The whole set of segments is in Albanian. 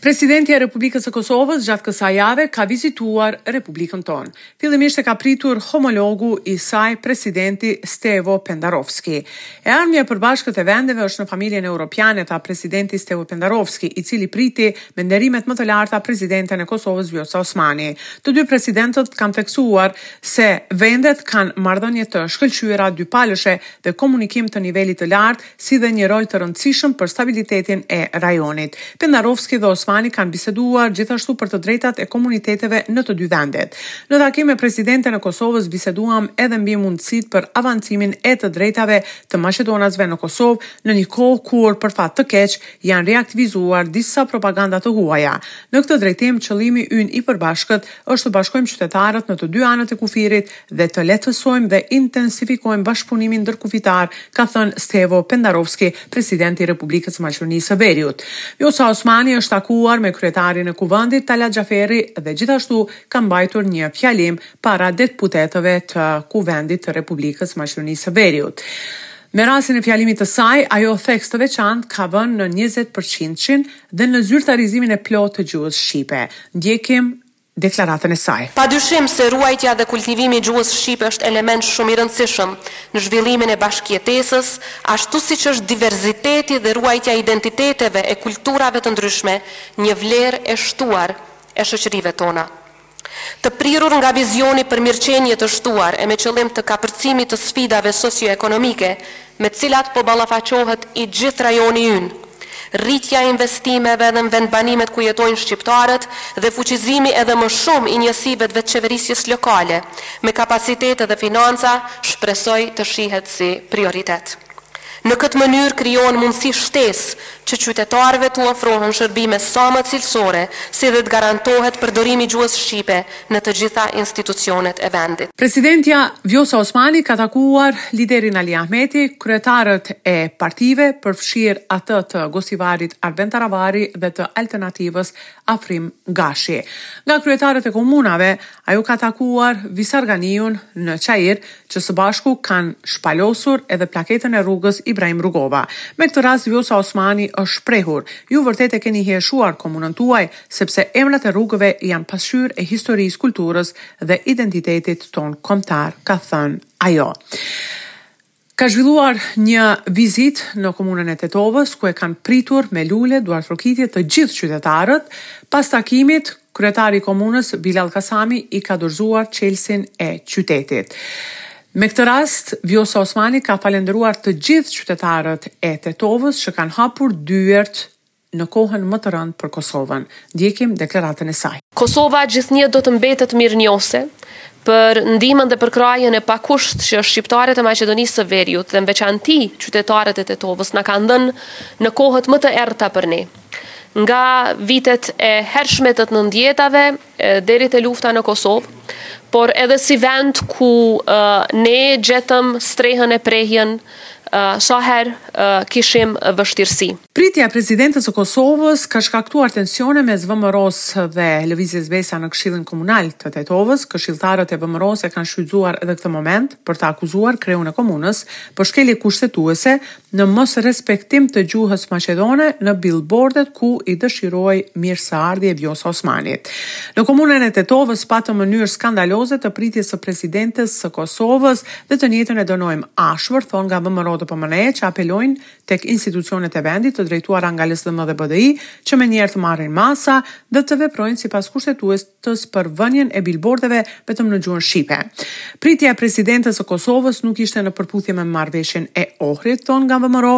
Presidentja e Republikës së Kosovës gjatë kësaj jave ka vizituar Republikën tonë. Fillimisht e ka pritur homologu i saj, presidenti Stevo Pendarovski. E ardhmja e përbashkët e vendeve është në familjen europiane, tha presidenti Stevo Pendarovski, i cili priti me nderimet më të larta presidenten e Kosovës Vjosa Osmani. Të dy presidentët kanë theksuar se vendet kanë marrëdhënie të shkëlqyera dypalëshe dhe komunikim të nivelit të lartë, si dhe një rol të rëndësishëm për stabilitetin e rajonit. Pendarovski dhe Osmani kanë biseduar gjithashtu për të drejtat e komuniteteve në të dy vendet. Në takim me presidenten e Kosovës biseduam edhe mbi mundësitë për avancimin e të drejtave të maqedonasve në Kosovë në një kohë kur për fat të keq Janë riaktivizuar disa propaganda të huaja. Në këtë drejtim, qëllimi ynë i përbashkët është të bashkojmë qytetarët në të dy anët e kufirit dhe të lehtësojmë dhe intensifikojmë bashkëpunimin ndërkufitar, ka thënë Stevo Pendarovski, presidenti i Republikës së Maqedonisë së Veriut. Vjosa Osmani është takuar me kryetarin e Kuvendit, Talat Xhaferi dhe gjithashtu ka mbajtur një fjalim para deputetëve të Kuvendit të Republikës së Maqedonisë së Veriut. Me rastin e fjalimit të saj, ajo theks të veçantë ka vënë në njëzet përqindshin dhe në zyrtarizimin e plotë të gjuhës shqipe. Ndjekim deklaratën e saj. Padyshim se ruajtja dhe kultivimi i gjuhës shqipe është element shumë i rëndësishëm në zhvillimin e bashkëjetesës, ashtu siç është diverziteti dhe ruajtja e identiteteve e kulturave të ndryshme një vlerë e shtuar e shoqërive tona. Të prirur nga vizioni për mirëqenie të shtuar e me qëllim të kapërcimit të sfidave socio-ekonomike me të cilat po ballafaqohet i gjithë rajoni ynë, rritja e investimeve dhe në vendbanimet ku jetojnë shqiptarët dhe fuqizimi edhe më shumë i njësive të vetëqeverisjes lokale me kapacitete dhe financa shpresoj të shihet si prioritet. Në këtë mënyrë krijohen mundësi shtesë që qytetarëve t'u ofrohen shërbime sa më cilësore si dhe të garantohet përdorimi i gjuhës shqipe në të gjitha institucionet e vendit. Presidentja Vjosa Osmani ka takuar liderin Ali Ahmeti, kryetarët e partive, përfshirë atë të Gostivarit Arben Taravari dhe të Alternativës Afrim Gashi. Nga kryetarët e komunave, Ajo ka takuar Visar Ganiun në Çair, që së bashku kanë shpalosur edhe plaketën e rrugës Ibrahim Rugova. Me këtë rast Vjosa Osmani është shprehur, Ju vërtet e keni hijeshuar komunën tuaj, sepse emrat e rrugëve janë pasqyrë e historisë, kulturës dhe identitetit tonë kombëtar, ka thënë ajo. Ka zhvilluar një vizitë në komunën e Tetovës, ku e kanë pritur me lule, duartrokitje të gjithë qytetarët. Pas takimit, kryetari i komunës, Bilal Kasami, i ka dorëzuar çelësin e qytetit. Me këtë rast, Vjosa Osmani ka falënderuar të gjithë qytetarët e Tetovës që kanë hapur dyert në kohën më të rëndë për Kosovën. Ndjekim deklaratën e saj. Kosova gjithnjë do të mbetet mirënjohëse për ndihmën dhe përkrahjen e pakusht që shqiptarët e Maqedonisë së Veriut dhe në veçanti qytetarët e Tetovës na kanë dhënë në kohët më të errëta për ne. Nga vitet e hershme të nëntëdhjetave, deri te lufta në Kosovë, por edhe si vend ku uh, ne gjetëm strehën e prehjen uh, sa herë uh, kishim vështirësi. Pritja e presidentes së Kosovës ka shkaktuar tensione mes VMRO-së dhe Lëvizjes Besa në Këshillin Komunal të Tetovës. Këshilltarët e VMRO-së e kanë shfrytëzuar edhe këtë moment për të akuzuar kreun e komunës për shkelje kushtetuese, në mosrespektim të gjuhës maqedone në billbordet ku i dëshirohej mirëseardhje Vjosa Osmanit. Në komunën e Tetovës patëm mënyrë skandaloze të pritjes së presidentes së Kosovës dhe të njëjtën e dënojmë ashpër, thonë nga VMRO-DPMNE që apelojnë tek institucionet e vendit të drejtuara nga LSDM dhe BDI që menjëherë të marrin masa dhe të veprojnë sipas Kushtetues tës për vënien e bilbordeve vetëm në gjuhën shqipe. Pritja e presidentes së Kosovës nuk ishte në përputhje me Marrëveshjen e Ohrit, thonë nga VMRO,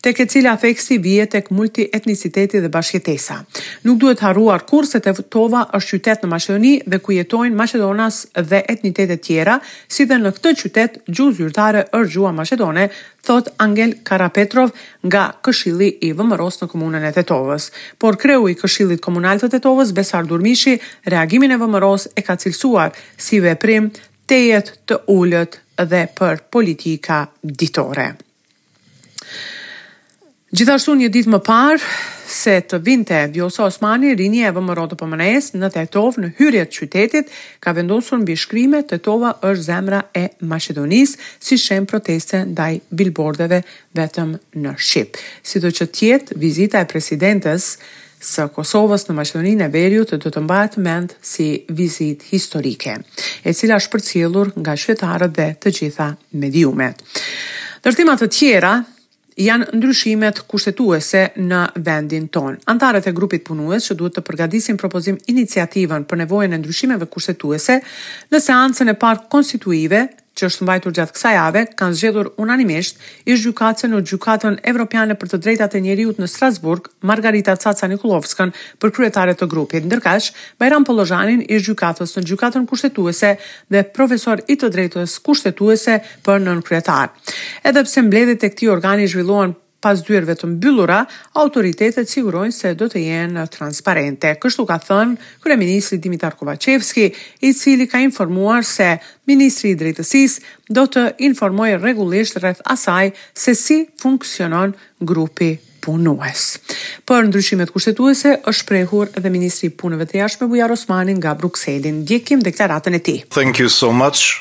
tek e cila theksi vihet tek multietniciteti dhe bashkëjetesa. Nuk duhet harruar kurrë se Tetova është qytet në Maqedoni dhe ku jetojnë maqedonas dhe etnitete tjera, si dhe në këtë qytet gjuhë zyrtare është gjuha maqedone, thotë Angel Karapetrov nga Këshilli i VMRO-së në Komunën e Tetovës. Por kreu i Këshillit Komunal të Tetovës, Besar Durmishi, reagimin e VMRO-së e ka cilësuar si veprim tejet të ulët dhe për politika ditore. Gjithashtu një ditë më parë se të vinte Vjosa Osmani, rinia e VMRO-DPMNE-së në Tetovë në hyrje të qytetit, ka vendosur mbishkrime Tetova është zemra e Maqedonisë, si shenjë proteste ndaj bilbordeve vetëm në shqip. Sido që të jetë, vizita e presidentes së Kosovës në Maqedoninë e Veriut do të mbahet mend si vizitë historike, e cila është përcjellur nga qytetarët dhe të gjitha mediumet. Ndër temat e tjera, janë ndryshimet kushtetuese në vendin tonë. Anëtarët e grupit punues që duhet të përgatisin propozim iniciativën për nevojën e ndryshimeve kushtetuese në seancën e parë konstituive që është mbajtur gjatë kësaj jave kanë zgjedhur unanimisht ish-gjykatësen në Gjykatën Evropiane për të Drejtat e Njeriut në Strasburg, Margarita Caca-Nikollovskën për kryetare të grupit, ndërkaq Bajram Pollozhanin ish-gjykatës në Gjykatën Kushtetuese dhe profesor i të drejtës kushtetuese për nënkryetar. Edhe pse mbledhjet e këtij organi zhvillohen pas dyerve të mbyllura, autoritetet sigurojnë se do të jenë transparente. Kështu ka thënë kryeministri Dimitar Kovaçevski, i cili ka informuar se ministri i Drejtësisë do të informojë rregullisht rreth asaj se si funksionon grupi. punues. Për ndryshimet kushtetuese është shprehur edhe ministri i Punëve të Jashtme Bujar Osmani nga Brukseli. Ndjekim deklaratën e tij. Thank you so much,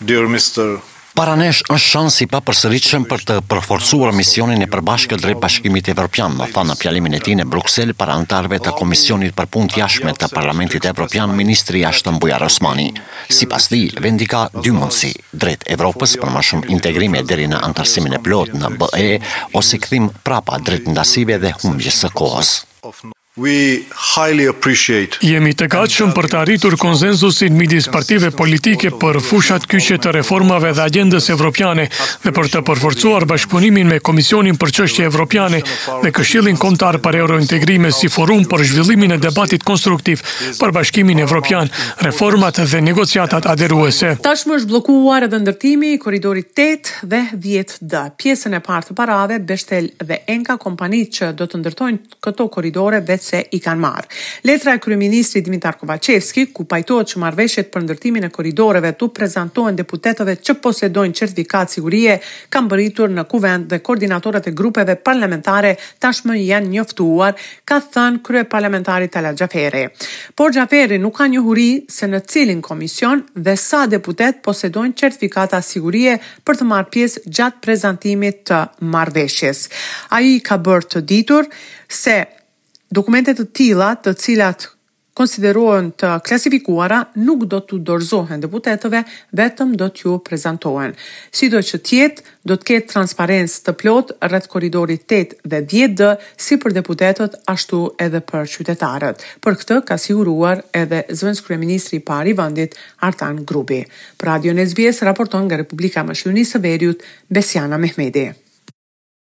dear Mister. Para nesh është shans i papërsëritshëm për të përforcuar misionin e përbashkët drejt Bashkimit Evropian, tha në fjalimin e tij në Bruksel para anëtarëve të Komisionit për Punë të Jashtme të Parlamentit Evropian ministri i Jashtëm Bujar Osmani. Sipas tij, vendi ka dy mundësi, drejt Evropës për më shumë integrime deri në anëtarësimin e plotë në BE, ose kthim prapa drejt ndasive dhe humbjes së kohës. Jemi të gatshëm për të arritur konsensusin midis partive politike për fushat kyçe të reformave dhe agjendës evropiane dhe për të përforcuar bashkëpunimin me Komisionin për Çështje Evropiane dhe Këshillin Kombëtar për Eurointegrime si forum për zhvillimin e debatit konstruktiv për Bashkimin Evropian, reformat dhe negociatat aderuese. Tashmë është bllokuar edhe ndërtimi i korridorit tetë dhe dhjetë D. Pjesën e parë të parave, Bechtel dhe Enka, kompanitë që do të ndërtojnë këto korridore veçse i kanë marrë. Letra e kryeministrit Dimitar Kovaçevski, ku pajtohet që marrëveshjet për ndërtimin e korridoreve t'u prezantohen deputetëve që posedojnë certifikatë sigurie, ka mbërritur në Kuvend dhe koordinatorët e grupeve parlamentare tashmë janë njoftuar ka thënë kryeparlamentari Talat Xhaferi. Por Xhaferi nuk ka njohuri se në cilin komision dhe sa deputetë posedojnë certifikata sigurie për të marrë pjesë gjatë prezantimit të marrëveshjes. Ai ka bërë të ditur se dokumente të tilla të cilat konsiderohen të klasifikuara nuk do t'u dorëzohen deputetëve, vetëm do t'ju prezantohen. Sido që të jetë, do të ketë transparencë të plotë rreth korridorit tetë dhe dhjetë D si për deputetët ashtu edhe për qytetarët. Për këtë ka siguruar edhe zëvendëskryeministri i parë i vendit, Artan Grubi. Për Radion SBS raporton nga Republika e Maqedonisë së Veriut, Besiana Mehmedi.